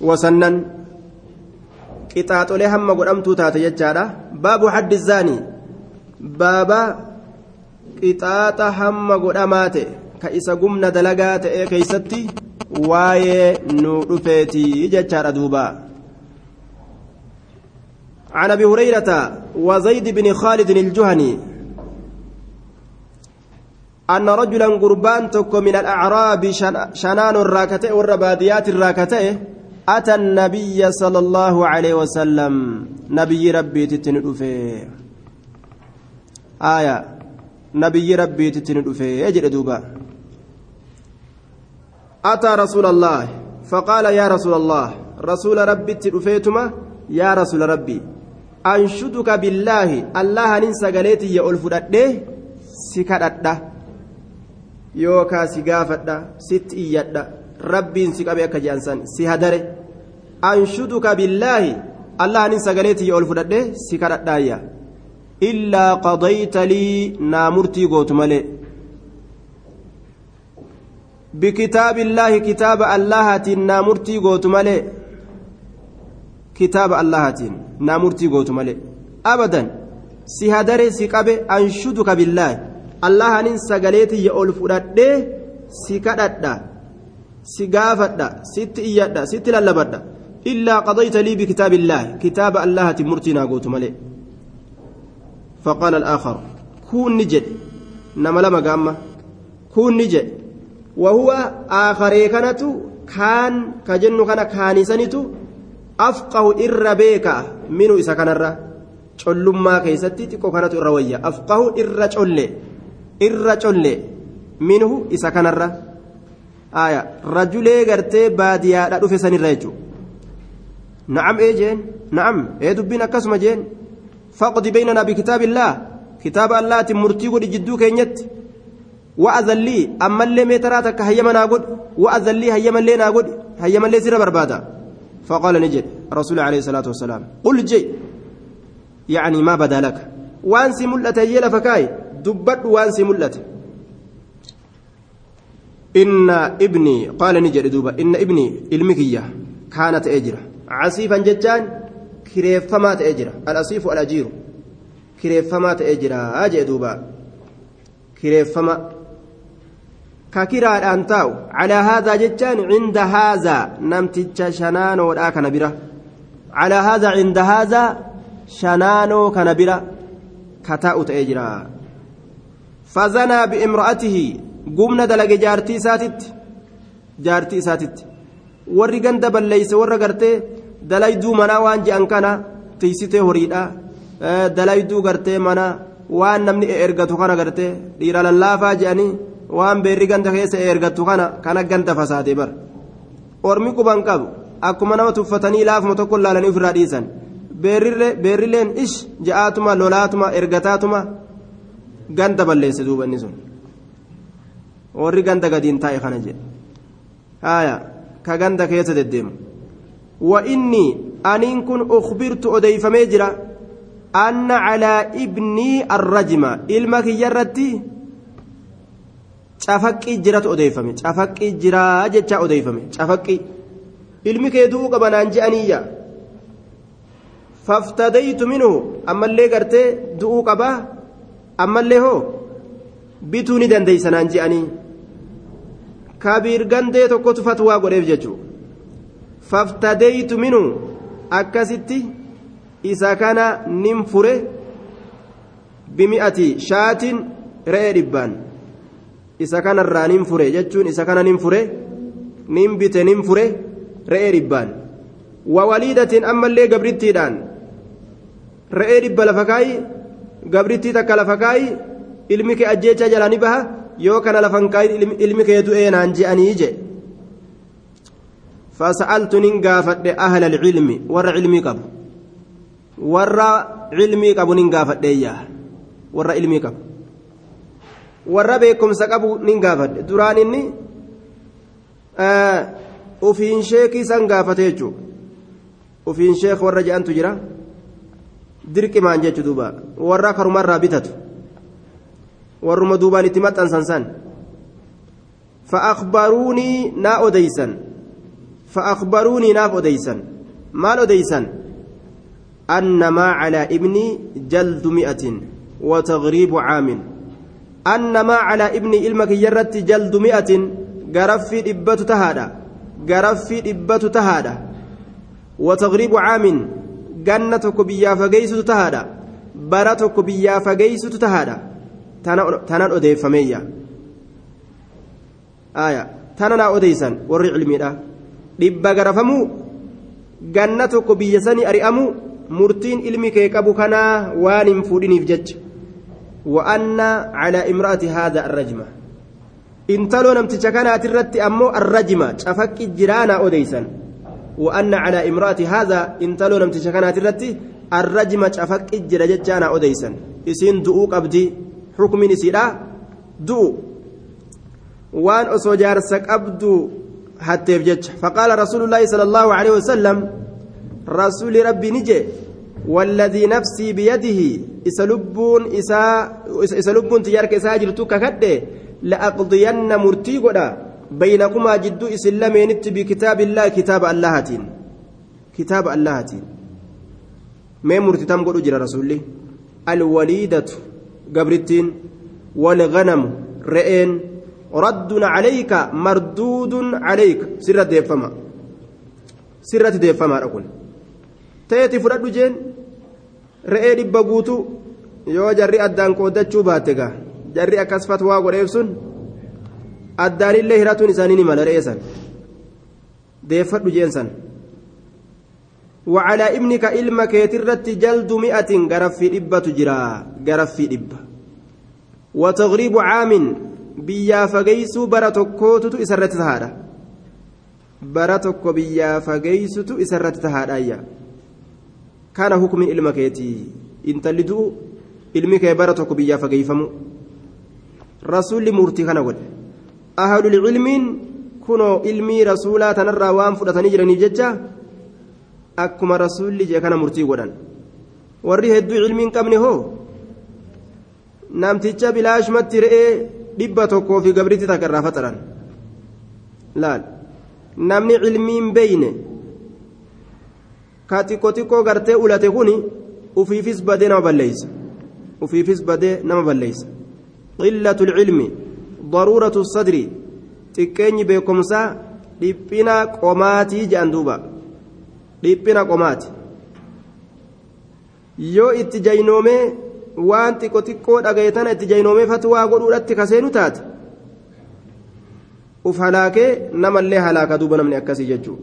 wasannan qixaaxolee hamma godhamtuu taate jechaadha baabu haddi zaanii baaba qixaaxa hamma godhamaa ta'e ka isa gumna dalagaa ta'e keeysatti waa'ee nu dhufeetii jechaadha duuba عن ابي هريره وزيد بن خالد الجهني أن رجلا قربان تك من الأعراب شنان الراكتة والرباديات الراكتة أتى النبي صلى الله عليه وسلم. نبي ربي تتندفه آية. نبي ربي تتندفه يجد دوبا. أتى رسول الله. فقال يا رسول الله. رسول ربي تدفيتما يا رسول ربي. أنشدك بالله. الله ننسى قليتي يا ألف سكرت si gaafadha sitti iyyadha rabbiin si qabe akka jeansan si hadare. Anshuduka billaahi allahaanin sagaleetii ol fudhadhe si kadhadhaayya. Illaa qadayta lii naa murtii gootu malee. بكتاب الله كتاب الله نامرتي قوت ملئ كتاب الله نامرتي si ملئ أبدا سهدري سكبه أنشدك بالله الله أن سجلتي يأول فرده سكدت si gaafadha sitti iyyadha sitti lallabadha. Illaa qadayta lii bikitaabillaahi kitaaba allahati murtiinaa gootu malee. Faqaala alaakhar kuunni jedhe nama lama gaamma. Kuunni jedhe wahuwa aakharee kanatu kaan ka jennu kana kaanisanitu afqahu irra beeka minu isa kanarra. Collummaa keessatti xiqqoo kanatu irra wayya. Afqahu irra colle irra colle minhu isa kanarra aya rajulee gartee baadiyaadha dhufe sanirra jechu na'am ee jeen na'am ee dubbiin akkasuma jeen faqdi baynanaa bikitaabillaah kitaaba allahaatiin murtii godhi jidduu keenyatti wa'azallii ammallee meetaraa takka hayyama naa godhi wa'azallii hayyamallee naa godhi hayyamallee sirra barbaada فقال نجد رسول عليه الصلاة والسلام قل جي يعني ما بدا لك وانسي إن ابني قال نجد دوبا إن ابني المكية كانت أجرة. عصيفا ججان كريف فما تأجرة. الأصيف الأجير كريف فما تأجرة. أجي دوبا. كريف فما ككرا أنتاو على هذا ججان عند هذا. نمتج شنانو ولا كنبرة على هذا عند هذا شنانو كنبرة كتاء تأجرة. فزنى بامرأته gumna dalage jaartii isaatitti. Jaartii isaatitti. Warri ganda balleeyse warra gartee dalayduu manaa waan je'an kana tiisitee horiidha. Dalayduu gartee mana waan namni e ergatu kana gartee dhiira lallaafaa je'anii waan beerri ganda keessa e ergatu kana kana ganda fasaate bar ormi quban qabu akkuma nama tuffatanii laafuma tokko laalanii ofirraa dhiisan. Beerrilleen ish ja'aatuma lolaatuma ergataatuma ganda balleesse duuba sun. Warri ganda gadiin taa'e kana jedhe haayaa ka ganda keessa deddeemu وإني أنين كن أخبرت أديف ميجرا أن على ابني الرجمة إلمك يرتي cafaqii jiratu odeeffame cafaqii jiraa jecha odeeffame cafaqii ilmi kee du'uu qaba naan je'aniyya faftadaytu minhu ammallee gartee du'uu qabaa ammallee hoo bituu ni dandeeysa naan je'anii kabiir gandee tokkotu fatwaa godheef jechuudha faftadaytu minhu akkasitti isa kana nin fure bimi'ati shaatiin re'ee dhibbaan isa kanarraa nin fure jechuun isa kana nin fure nin bite nin fure re'ee dhibbaan wawaliidatiin ammallee gabrittiidhaan re'ee dhibba lafa kaayi gabrittii takka lafa kaayi ilmi kee ajjeechaa jalaa ni baha yoo kana lafan kaayi ilmi kee du'ee naan je'anii je فسألت ننقافت أهل العلم ور علمي قبو ور علمي قبو ننقافت إياه ور علمي قبو ور بيكم سقبو ننقافت دران إني آه ufiin sheekii san gaafate jechuun ufiin sheek warra je'antu jira dirqimaan jechu duuba warra karumarraa bitatu warruma duubaan itti maxxansan san. Fa'aakbaruunii naa odeysan. فأخبروني ناف أديسا مال أديسا أن ما على ابني جلد مئة وتغريب عام أن ما على ابني إلمك يرت جلد مئة قرفي إبة تهادا قرفي إبة تهادا وتغريب عام جنة بيا فقيس تهادا برتك بيا فقيس تهادا تنان أديفمية آية تنان أديسا ورع علمي dhibba garafamuu ganna tokko biyya sanii ari'amuu murtiin ilmi kee qabu kanaa waan hin fuudhiniif jecha wa'anna calaa imra'ati haadha arrajma intaloo namticha kanaati irratti ammoo arrajma cafaqqi jiraanaa odeysan wa'anna calaa imra'ati haadha intaloo namticha kanaati irratti arrajma cafaqqi jira jechaanaa odeysan isiin du'uu qabdi xukmiin isiidha du'u waan osoo jaarsa qabdu hatteef jecha. Faqaala rasuulullaahi sala allaahu aleyhi wasalam rasuuli rabbi ni jee والذي نفسي بيده إسلبون إسا إسلبون تجارك إسا جرتو ككده لأقضين مرتي قدا بينكما جدو إسلامين بكتاب الله كتاب اللهتين كتاب اللهتين ما مرتي تم قدو جرى رسولي الوليدة قبرتين والغنم رئين رد عليك مردود عليك سرة ديفما سرة ديفما أقول تيتي فرد جين re'ee dhibba guutu yoo jarri addaan qoodachuu baatte gaa jarri akkas fatwaa godheef sun addaanillee hiratuun isaanii ni mala re'ee san deeffadhu jeen san وعلى ابنك إلما كيترت جلد مئة غرفي إبة جرا غرفي إبة وتغريب عام بيا فقيسو برا tokkootutu isarratti tahaadha bara tokko biyyaa fageeysutu isarratti tahaadha ayya kana hukumin ilma keetii intalli du'u ilmi kee bara tokko biyyaa fageeyfamu rasuulli murtii kana godhe ahlul ilmiin kunoo ilmii rasuulaa tanarraa waan fudhatanii jiraniif jecha akkuma rasuulli jee kana murtii godhan warri hedduu ilmiin qabne hoo namticha bilaashumatti re'ee dhibba tokkoo fi gabritti takka irraa faxaran laal. Namni ilmiin beeyne ka xiqqoo xiqqoo gartee ulate kuni ufiifis badee nama balleeysa ufiifis badee nama balleeysa qillatu lcilmi daruuratu sadri xiqqeenyi beekumsaa dhiphina qomaatii jedhan duuba. Dhiphina qomaati. Yoo itti jaynoomee waan xiqqoo xiqqoo dhagayetana itti jaynoomee fatwaa godhuudhatti kaseenu taate uf halaakee namallee halaaka duuba namni akkasii jechuudha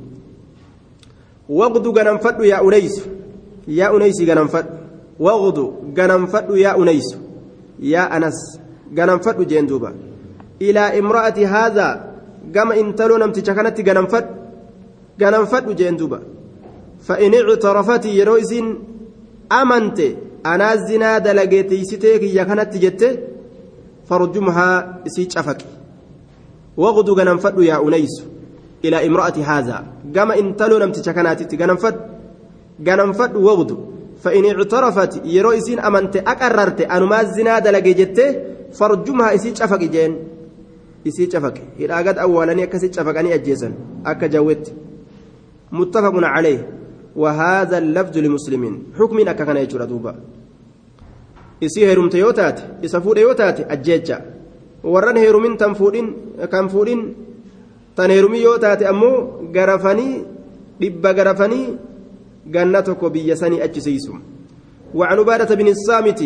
waqdu ganamfadhu yaa unaysu yaa unaysi ganamfadhu waqdu ganamfadhu yaa unaysu yaa anas ganamfadhu jeen duuba ilaa imra'ati haadhaa gama intaloo namticha kanatti ganamfadhu ganamfadhu jeen duuba fa'in ictarafati yeroo isiin amante anaa zinaa dalageetiysitee kiyya kanatti jette farjumhaa isii cafaqi waqdu ganamfadhu yaa unaysu ilaa imra'ati haadhaa gama intaloo namticha kanaatitti ganamfadhu ganamfadhu waqdu ictarafat yeroo isiin amante aqarrarte anumaa zinaa dalage jette farjumhaa isii cafaqi jeen isii cafaqe hidhaagad awwaalanii akkasii cafaqanii ajjeesan akka jawwetti muttafaqun calayh وهذا اللفظ لمسلمين حكم أكا كان يجرى دوبا fuudhe yoo taate ajjeecha warran heerumin tan fuudhin kan fuudhin tan heerumii yoo taate ammoo garafanii dhibba garafanii ganna tokko biyya sanii achisiisu وعن عبادة بن الصامت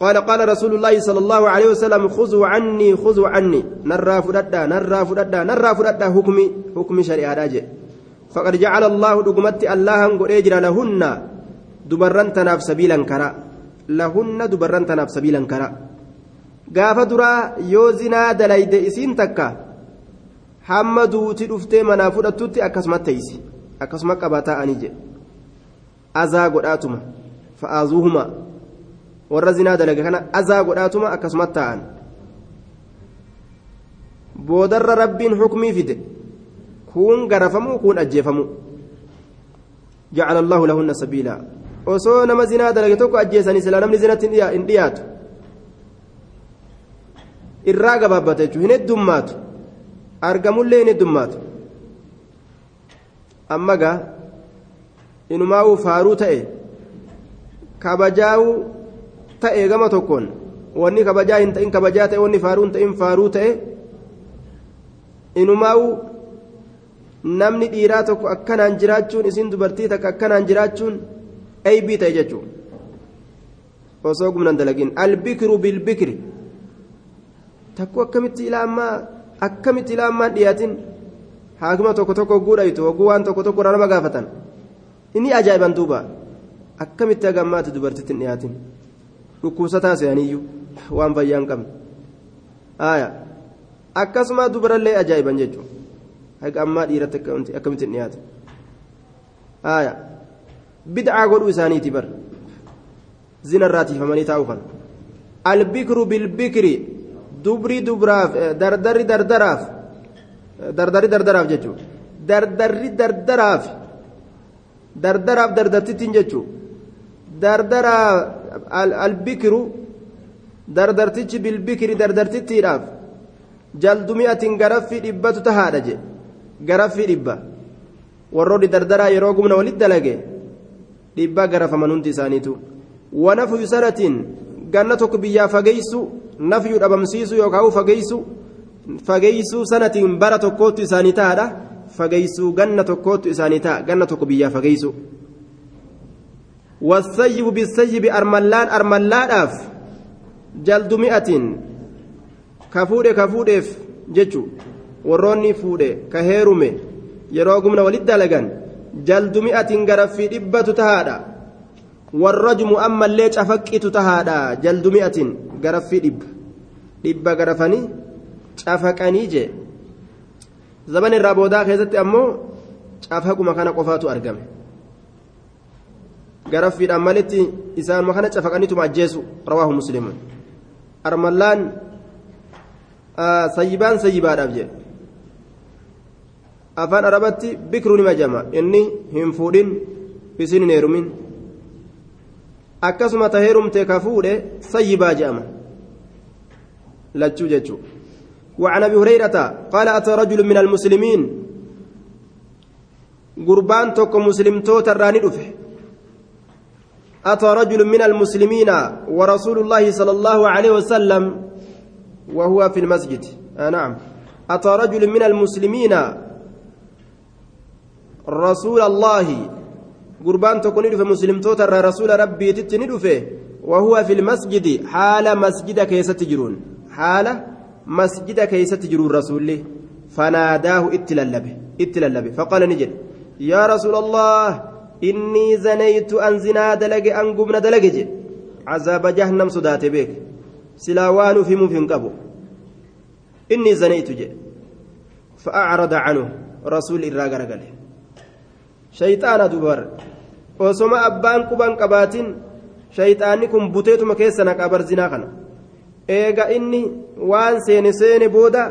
قال قال رسول الله صلى الله عليه وسلم خذوا عني خذوا عني نرى فددا نرى فددا نرى فددا حكمي حكم شريعة راجع فقد جعل الله دقمت الله قد اجرى لهن دبرن تناف سبيلا كرا لهن دبرن تناف سبيلا كرا isiin takka hamma duuti dhuftee manaa fudhattutti akkasuma teeysi akkasuma qabataa ani jedhe azaa godhaatuma fa'aazuuhuma warra zinaa dalage kana azaa godhaatuma akkasuma ta'an boodarra rabbiin hukmii fide kun garafamuu kun ajjeefamuu jacala allahu lahunna sabiilaa osoo nama zinaa dalage tokko ajjeesanii silaa namni zinatti hin dhiyaatu irraa gabaabbata jechuun hin heddummaatu argamullee hin heddummaatu amma gaa inumaa'uu faaruu ta'e kabajaa'uu ta'e gama tokkoon wanni kabajaa hin ta'in kabajaa ta'e wanni faaruu hin ta'in faaruu ta'e inumaa'uu namni dhiiraa tokko akkanaan jiraachuun isin dubartii takka akkanaan jiraachuun aybii ta'e jechuudha osoo gumnan dalagin albikiru bilbikri takku akkamitti ilaammaa akkamitti ilaammaan dhiyaatin haakima tokko tokko guudhaytu hogguu waan tokko tokko nama gaafatan inni ajaa'iban duuba akkamitti hagammaatti dubartitti hin dhiyaatin dhukkubsataa se'aniyyuu waan fayyaa hin qabne akkasuma dubarallee ajaa'iban jechuudha haga ammaa dhiiratti akkamitti hin dhiyaate aayaa bid'aa godhuu isaaniiti bar zina irraa tiifamanii taa'u kan albikru bilbikri dubri dubraaf dardarri dardaraaf dardarri dardaraaf jechuudha dardarri dardaraaf dardaraaf dardartittiin jechuudha dardaraa albikiru dardartichi bilbikri dardartittiidhaaf jaldumi'atiin garaffii dhibbatu tahaadha je garaffii dhibba warroonni dardaraa yeroo gumna walitti dalage dhibbaa garafaman hundi isaaniitu wanafyu sanatiin ganna tokko biyyaa fageessu nafyu dhabamsiisu yookaan fageessu fageessuu sanatiin bara tokkootti isaanii taa'adha fageessuu ganna tokkootti isaanii ta'a ganna tokko biyyaa fageessu armallaadhaaf jaldu mi'atiin ka fuudhe ka fuudheef jechuun warroonni fuudhe ka heerume yeroo gumna walitti dalagan jaldu mi'atiin garaffii dhibbatu tahaadha warrajmu ammallee cafaqqitu tahaadha jaldu mi'atiin garaffii dhibba dhibba garafanii cafaqanii jee zaman irraa boodaa keessatti ammoo cafaquma kana qofaatu argame garaffiidhaan malitti isaanuma kana cafaqaniituma ajjeesu rawaahu muslimun armallaan sayyibaan sayyibaadhaaf jee afaan arabatti bikru nima jama. Inni hin fuudhin isin hin heerumin. Akkasuma ta heerumte ka fuudhe sayyibaa je'ama lachuu jechuu. وعن ابي هريره قال اتى رجل من المسلمين قربان توك مسلم توت الراني دفه اتى رجل من المسلمين ورسول الله صلى الله عليه وسلم وهو في المسجد آه نعم اتى رجل من المسلمين رسول الله. قربان توك ندفه مسلم توت رسول ربي تتني وهو في المسجد حال مسجد كيستجرون حاله مسجد كيست جرور رسوله فناداه اتللبه اتللبه فقال نجد يا رسول الله إني زنيت أن زنا دلق أن قمنا دلق عذاب جهنم صدات بك. سلاوان في مفين قبو. إني زنيت جي فأعرض عنه. رسول الراقر قال شيطان دبر وسما أبان قبان قباتين شيطانكم بوتيتم كيسنا قبر زنا خنا eega inni waan seene seene booda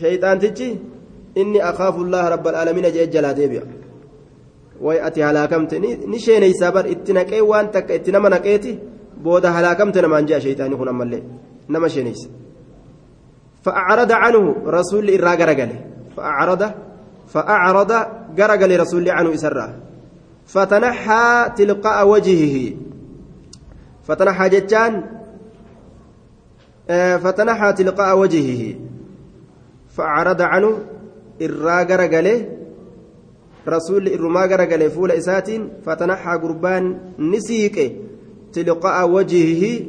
shayxaantichi inni akaafu llaha rabba alaalamiina jee jalaa deebi'a way ati halaakamte ni sheeneysaa bar itti naqee waan takka itti nama naqeeti booda halaakamte namaan jea shayxaani kun ammallee nama sheeneysa فأعرض عنه رسول إرى غرغله فأعرض فأعرض غرغل رسول عنه إسرى فتنحى تلقاء وجهه. فتنحى جتان فتنحى تلقاء وجهه. فأعرض عنه إرى غرغله رسول إرما غرغله فول إسات فتنحى قربان نسيك تلقاء وجهه.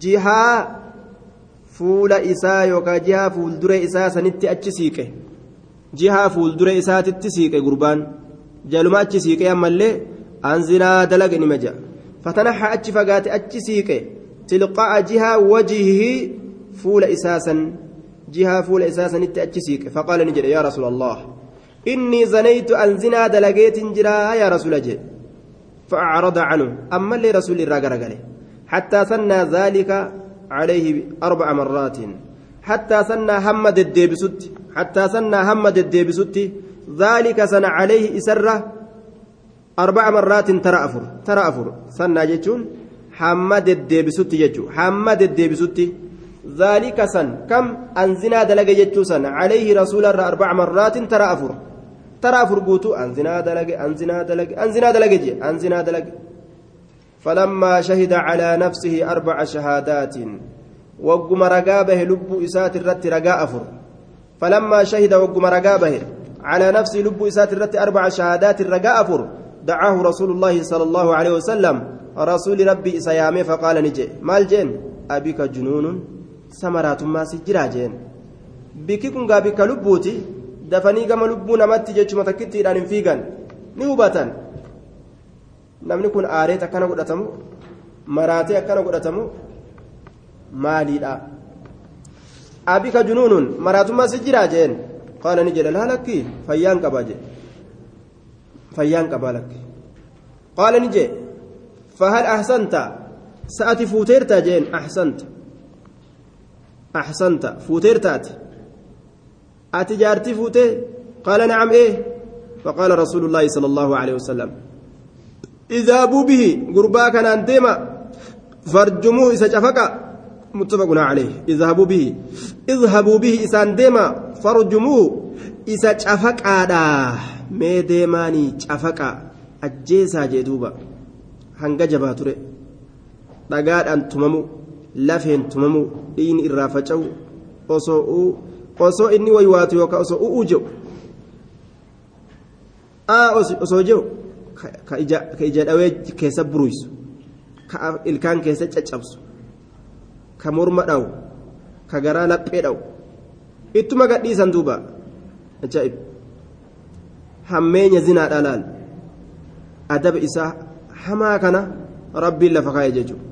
جهة فول إسا يوكا جهة فول دري جهة فول دري إسا تتسيك قربان جالما أتشسيك أما اللي أنزنا دلق نمجا فتنحى أتشفقات أتشسيك تلقاء جهة وجهه فول إساسا جهة فول إساسا التأجسيك فقال نجد يا رسول الله إني زنيت أن زنا دلقيت جرا يا رسول الله فأعرض عنه أما اللي رسول الله حتى سنى ذلك عليه أربع مرات حتى سنى همد الديبسوت حتى سنى همد الديبسوت ذلك سنى عليه إسره أربع مرات ترى أفر ترى أفر سنى جتون zaalika san kam an zinaa dalaga jechuu san calayhi rasuularra arbaca marraatin tara afur taraa furguutu an zinaa dalage an zinaa dalage an zinaa dalage jee an zinaa dalage فلما شهد على نفسه أربع شهادات وقم رقابه لب إسات الرت رقاء أفر فلما شهد وقم رقابه على نفسه لب إسات أربع شهادات رقاء أفر دعاه رسول الله صلى الله عليه وسلم. رسول ربي إسيامي فقال نجي مال جين؟ أبيك جنون ثمرات ما سجرا جين. بكي كن بك لبوتي gama lubbuu namatti jechuma takkittiidhaan hin fiigan ni hubatan namni kun aareet akkana godhatamu maraatee akkana godhatamu maaliidha abika junuunun maraatummaa si jiraa jeen qaala ni jedhe laa lakki fayyaan qabaa jee fayyaan qabaa lakki qaala ni jee fahal ahsanta sa'ati fuuteertaa jeen ahsanta ahsanta fuuteertaati أتي جارتي فوته قال نعم إيه فقال رسول الله صلى الله عليه وسلم اذهبوا به قربا كان أنتما فارجموه إذا شفق متفق عليه اذهبوا به اذهبوا به إذا أنتما فارجموه إذا شفق آدا مي ديماني شفق أجيسا جدوبا dhagaadhaan tumamu lafeen tumamu dhiini irraa faca'u osoo osoo inni waywaatu yookaan osoo u'uu jedhu aa osoo jedhu ka ija dhawee keessa buruysu ka ilkaan keessa caccabsu ka morma dhawu ka garaa laphee dhawu ittuma gadhiisan duuba ajaa'ib hammeenya zinaadha laal adaba isaa hamaa kana rabbiin lafa kaa'e jechuudha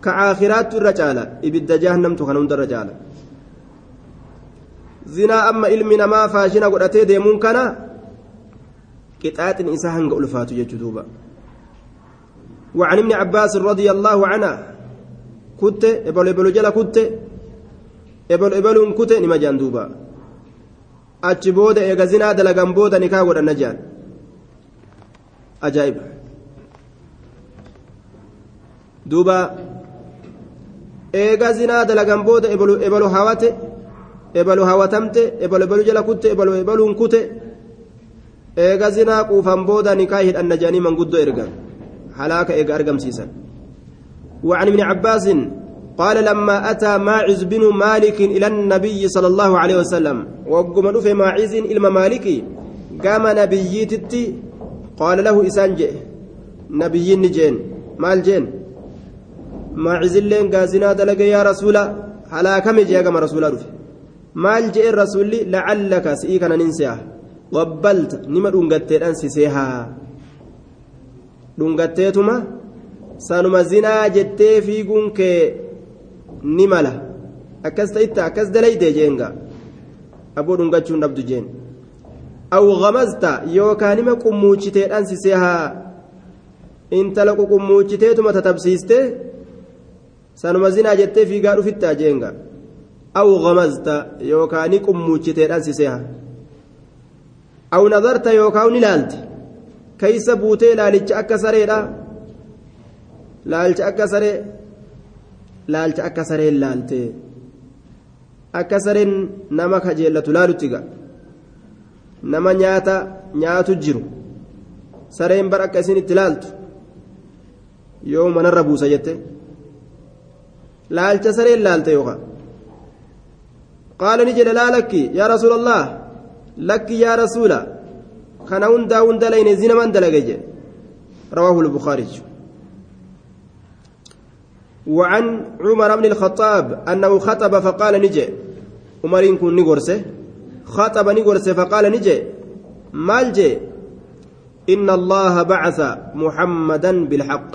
ka aakhiraattu irra caala ibidda jahannamtu kana hunda irra caala. zinaa amma ilmi namaa faashina godhatee deemuun kana qixaaxin isaa hanga ulfaatu jechuu duuba وعن ابن عباس رضي الله عنه كنت ابل ابل جلا كنت ابل ابل كنت نما جاندوبا achi booda eega zinaa dalagan booda nikaa godhanna jaan ajaa'iba duuba eega zinaa dalagan booda ebalu hawate ebalu hawatamte ebalu ebalu jala kutte ebalu ebaluun kute eega zinaa quufan booda nikaa hidhanna jaanii manguddoo ergan halaaka eega argamsiisan وعن ابن عباس قال لما أتى ماعز بن مالك إلى النبي صلى الله عليه وسلم وقم في ماعز إلى مالك قام نبيتتي قال له إسانج نبي نجين. مال جين؟ ماعز اللين قازنا دلق يا رسول هلا كم جاء كما رسول رفي rasuulli lacallaka si'ii kana nin se'a wabbalta nima dhungatteedhaan si seehaa dhungatteetuma sanuma zinaa jettee fiiguun kee ni mala. Akkas ta'itta akkas dalayte jeenga. Aboo dhungachuun dhabdu jeen. Aw gamazta yookaan ima qummuuchitee dhansisee haa intala quqummuuchiteetuma tatabsiiste sanuma zinaa jettee fiigaa dhufitta jeenga. Aw gamazta yookaan qummuuchitee dhansisee haa. Aw nazarta yookaan ilaalte keeysa buutee ilaalicha akka sareedha بوتي لالج أكسري لا لالج أكسري لالج أكسري لالت أكسرين نما خجيلة لالتيغا نما نياتا نياتو جيرو sareen bar akka isin itti laaltu yoo manarra buusa jette laalcha sareen laalte yookaan قال نجد لا لك يا رسول الله لك يا رسول كان هندا هندا لين زين من دلجج رواه البخاري وعن عمر بن الخطاب أنه خطب فقال نجي. عمر كن نغرسه خطب نغرسه فقال نجي. مالجي إن الله بعث محمدا بالحق.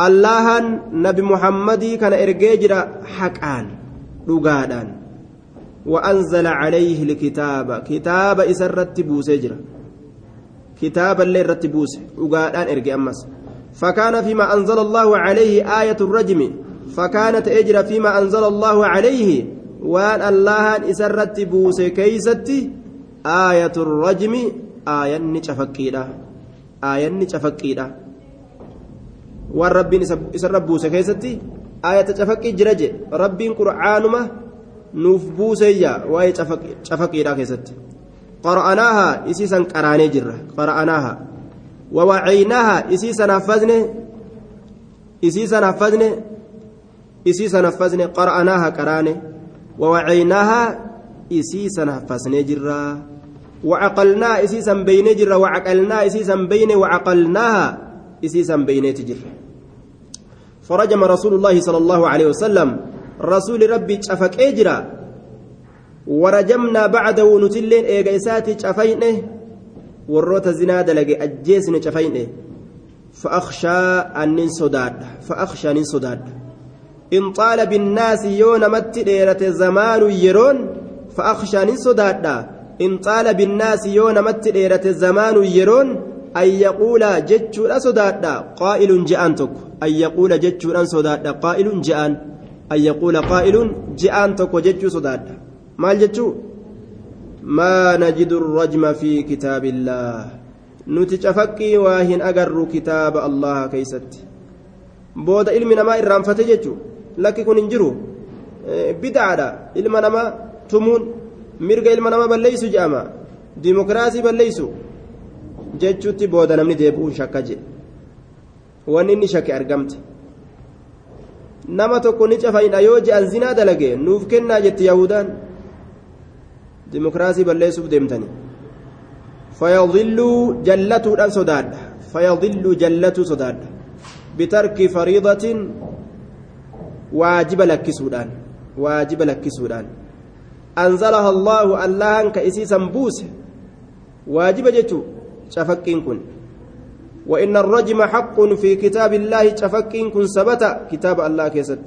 الله نبي محمد كان إرجاجر حقان لقادان وأنزل عليه الكتاب. كتاب إسرت بوسجرة كتابا ليرت بوس وقالان إرجع أمس. فكان فيما أنزل الله عليه آية الرجم فكانت أجرى فيما أنزل الله عليه وأن الله إسرت بوس كيستي آية الرجم آية نشفكيرة آية نشفكيرة والرب إسرت بوس كيستي آية تشفكي جرج رب قرآنما nuuf buuseeyya waa'ee cafaqiidhaa keessatti qara'anaaha isiisan qaraanee jirra qara'anaaha wawacaynaaha isiisan haffazne isiisan haffazne isiisan haffazne qara'anaaha qaraane wawacaynaaha isiisan haffasnee jirra وعقلناها إسيسا بين جرة وعقلناها إسيسا بين وعقلناها إسيسا بينيت جرة فرجم رسول الله صلى الله عليه وسلم رسول ربي شفك إجرا. ورجمنا بعده نتلين إيجايساتي شفينه وروت زناد لقي أجيسن شفينه فأخشى أن صداد فأخشى أن صداد إن طال بالناس يون مت زمان يرون فأخشى أن صداد إن طال بالناس يون مت زمان يرون أن يقول جتشو صداد قائل جأن تك أن يقول جتشو صداد قائل جأن أن يقول قائل جأن تك جتشو صداد maa najidu rajma fi kitaabillaah. Nuti cafaqqii waa hin agarru kitaaba allaha keeysatti. Booda ilmi namaa irraanfate jechu lakki kun hin jiru. E, bid'aadha ilma namaa tumuun mirga ilma namaa balleeysu je'ama. Dimokiraasii balleeysu jechuutti booda namni deebi'uun shakka jedhe wanni inni shakke argamte. Nama tokko ni cafaydha yoo je'an zinaa dalage nuuf kennaa jette yahudaan dimokiraasii balleessuuf deemtanii fayadilluu jallatuudhaan sodaadha fayadilluu jallatuu sodaadha bitarki fariidatin waajiba lakkisuudhaan waajiba lakkisuudhaan أنزلها الله الله كإسيسا بوس واجب جتو شفقين كن وإن الرجم حق في كتاب الله شفقين كن ثبت كتاب الله كيست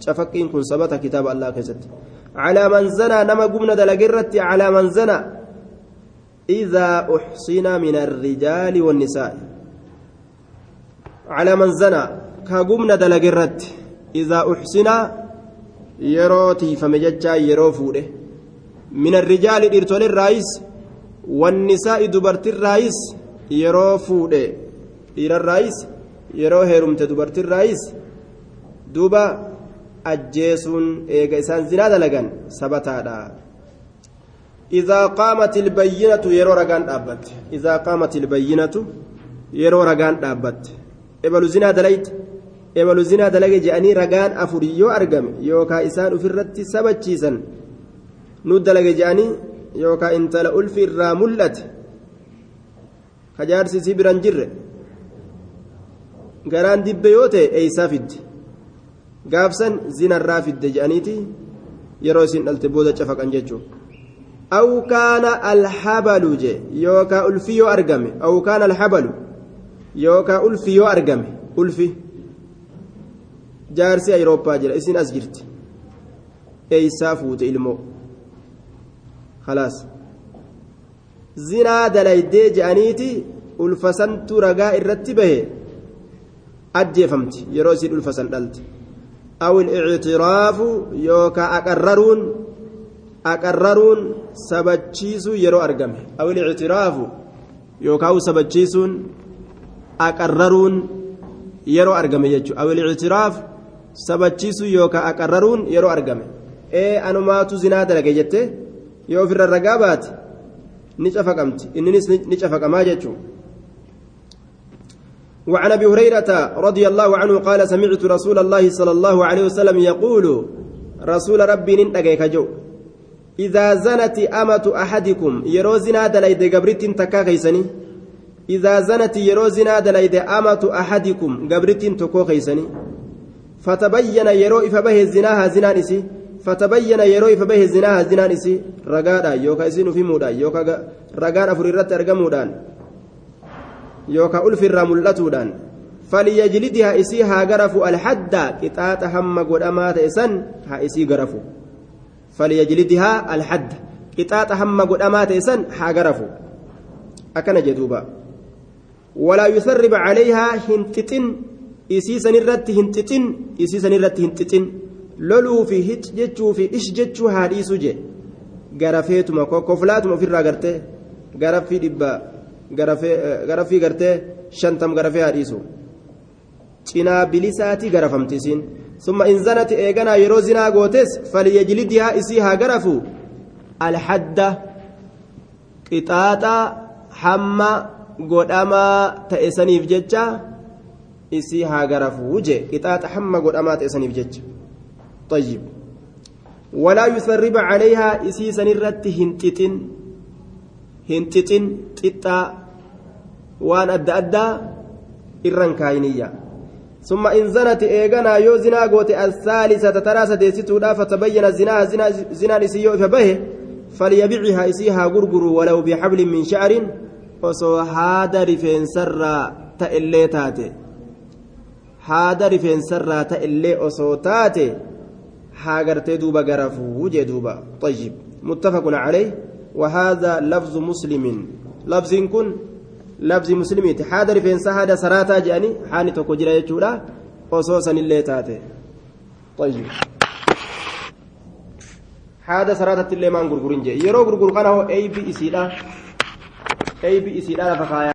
شفقين كن ثبت كتاب الله كيست. على من زنى نما قمنا دلقرت على من زنى. إذا أحصن من الرجال والنساء. على من زنى كقمنا دلقرت. إذا أحصن يروتي فمججا يرو فوده. من الرجال إرتول الرئيس والنساء دبرت الرئيس يرو فوده. إلى الرئيس يرو هرمت دبرت الرئيس. دوبا أجيسون إيجا إسان زنا دلقان سبتادا إذا قامت البينة يرو رقان دابت إذا قامت البينة يرو رقان دابت إبلو زنا دليت ebalu zinaa dalage je'anii ragaan afur yoo argame yookaan isaan ofirratti sabachiisan nu dalage je'anii yookaan intala ulfi irraa mul'ate kajaarsisii biran jirre garaan dibbe yoo ta'e eeysaa fidde gaafsan zinarraa fidde je'aniiti yeroo isin dhalte booda cafaqan jechuun. أو كان الحبل جي يوكا ألفيو أرقمي أو كان الحبل يوكا ألفيو أرقمي ألفي jaarsi ayirooppaa jira isin as jirti eeysaa fuute ilmoo khalaas zinaa dalaydee je'aniiti ulfasantu ragaa irratti bahe ajjeefamti yeroo isin ulfasan dhalte aqarraruun aqarraruun sabachiisuu yeroo argame aw ilictiraafu yookaa u sabachiisuun aqarraruun yeroo argame jechuudha aw ilictiraafu sabachiisuu yookaan aqarraruun yeroo argame ee anumaatu zinaa dalage jette yoo ofirra ragaa baate ni cafaqamti inninis ni cafaqamaa jechuudha. وعن أبي هريرة رضي الله عنه قال سمعت رسول الله صلى الله عليه وسلم يقول رسول ربي نندقيك جو إذا زنت أمة أحدكم يرو زنا دليد قبرت تكا خيسني إذا زنت يرو زنا دليد أمة أحدكم قبرت تكو خيسني فتبين يرو إفبه زناها زنان إسي فتبين يرو إفبه زناها زنان إسي رقادا يوكا إسين في مودا يوكا رقادا فريرت أرقمودان يوكا ألف الرملتودان فليجلدها إسي ها غرفو الحد كتات هم قدامات إسن ها إسي غرفو فليجلدها الحد كتات هم قدامات إسن ها غرفو أكن جدوبا ولا يثرب عليها هنتتن isii sanirratti hin xixin isii sanirratti hin xixin loluu fi hic jechuu fi ish jechuu haa dhiisu je garafeetuma koflaatuma ofirraa gartee garaffii dhibba garaffii gartee shantam garafee haa dhiisu cinaa bilisaatii garafamti isiin summa in zanati eeganaa yeroo zinaa gootes falyajlidihaa isii haa garafu alhadda qixaaxa hamma godhamaa ta'e saniif jecha isii haa garafuu je qixaaxa hamma godhamaa ta'e saniif jecha طيب ولا يثرب عليها إسي سنرت هنتتن هنتتن تتا وان أدى أدى إرن كاينية ثم إن زنت إيغانا يو زنا قوت الثالثة تراسة ديستودا فتبين زنا زنا زنا نسيو فبه فليبيعها إسيها غرغر ولو بحبل من شعر هذا رفين سرى تألي تاتي هذا رفين سرى تألي أسو تاتي هاجرتي دوبا غرفو وجه دوبا طيب متفق عليه وهذا لفظ مسلم. لفظ كن لفظ مسلميت حاضر فين سهاد سراتا جاني حاني توكو جرا يجودا وصوصا اللي تاتي. طيب. هذا سراتة اللي ما جي يرو كان هو اي بي اسيدا اي بي اسيدا فخايا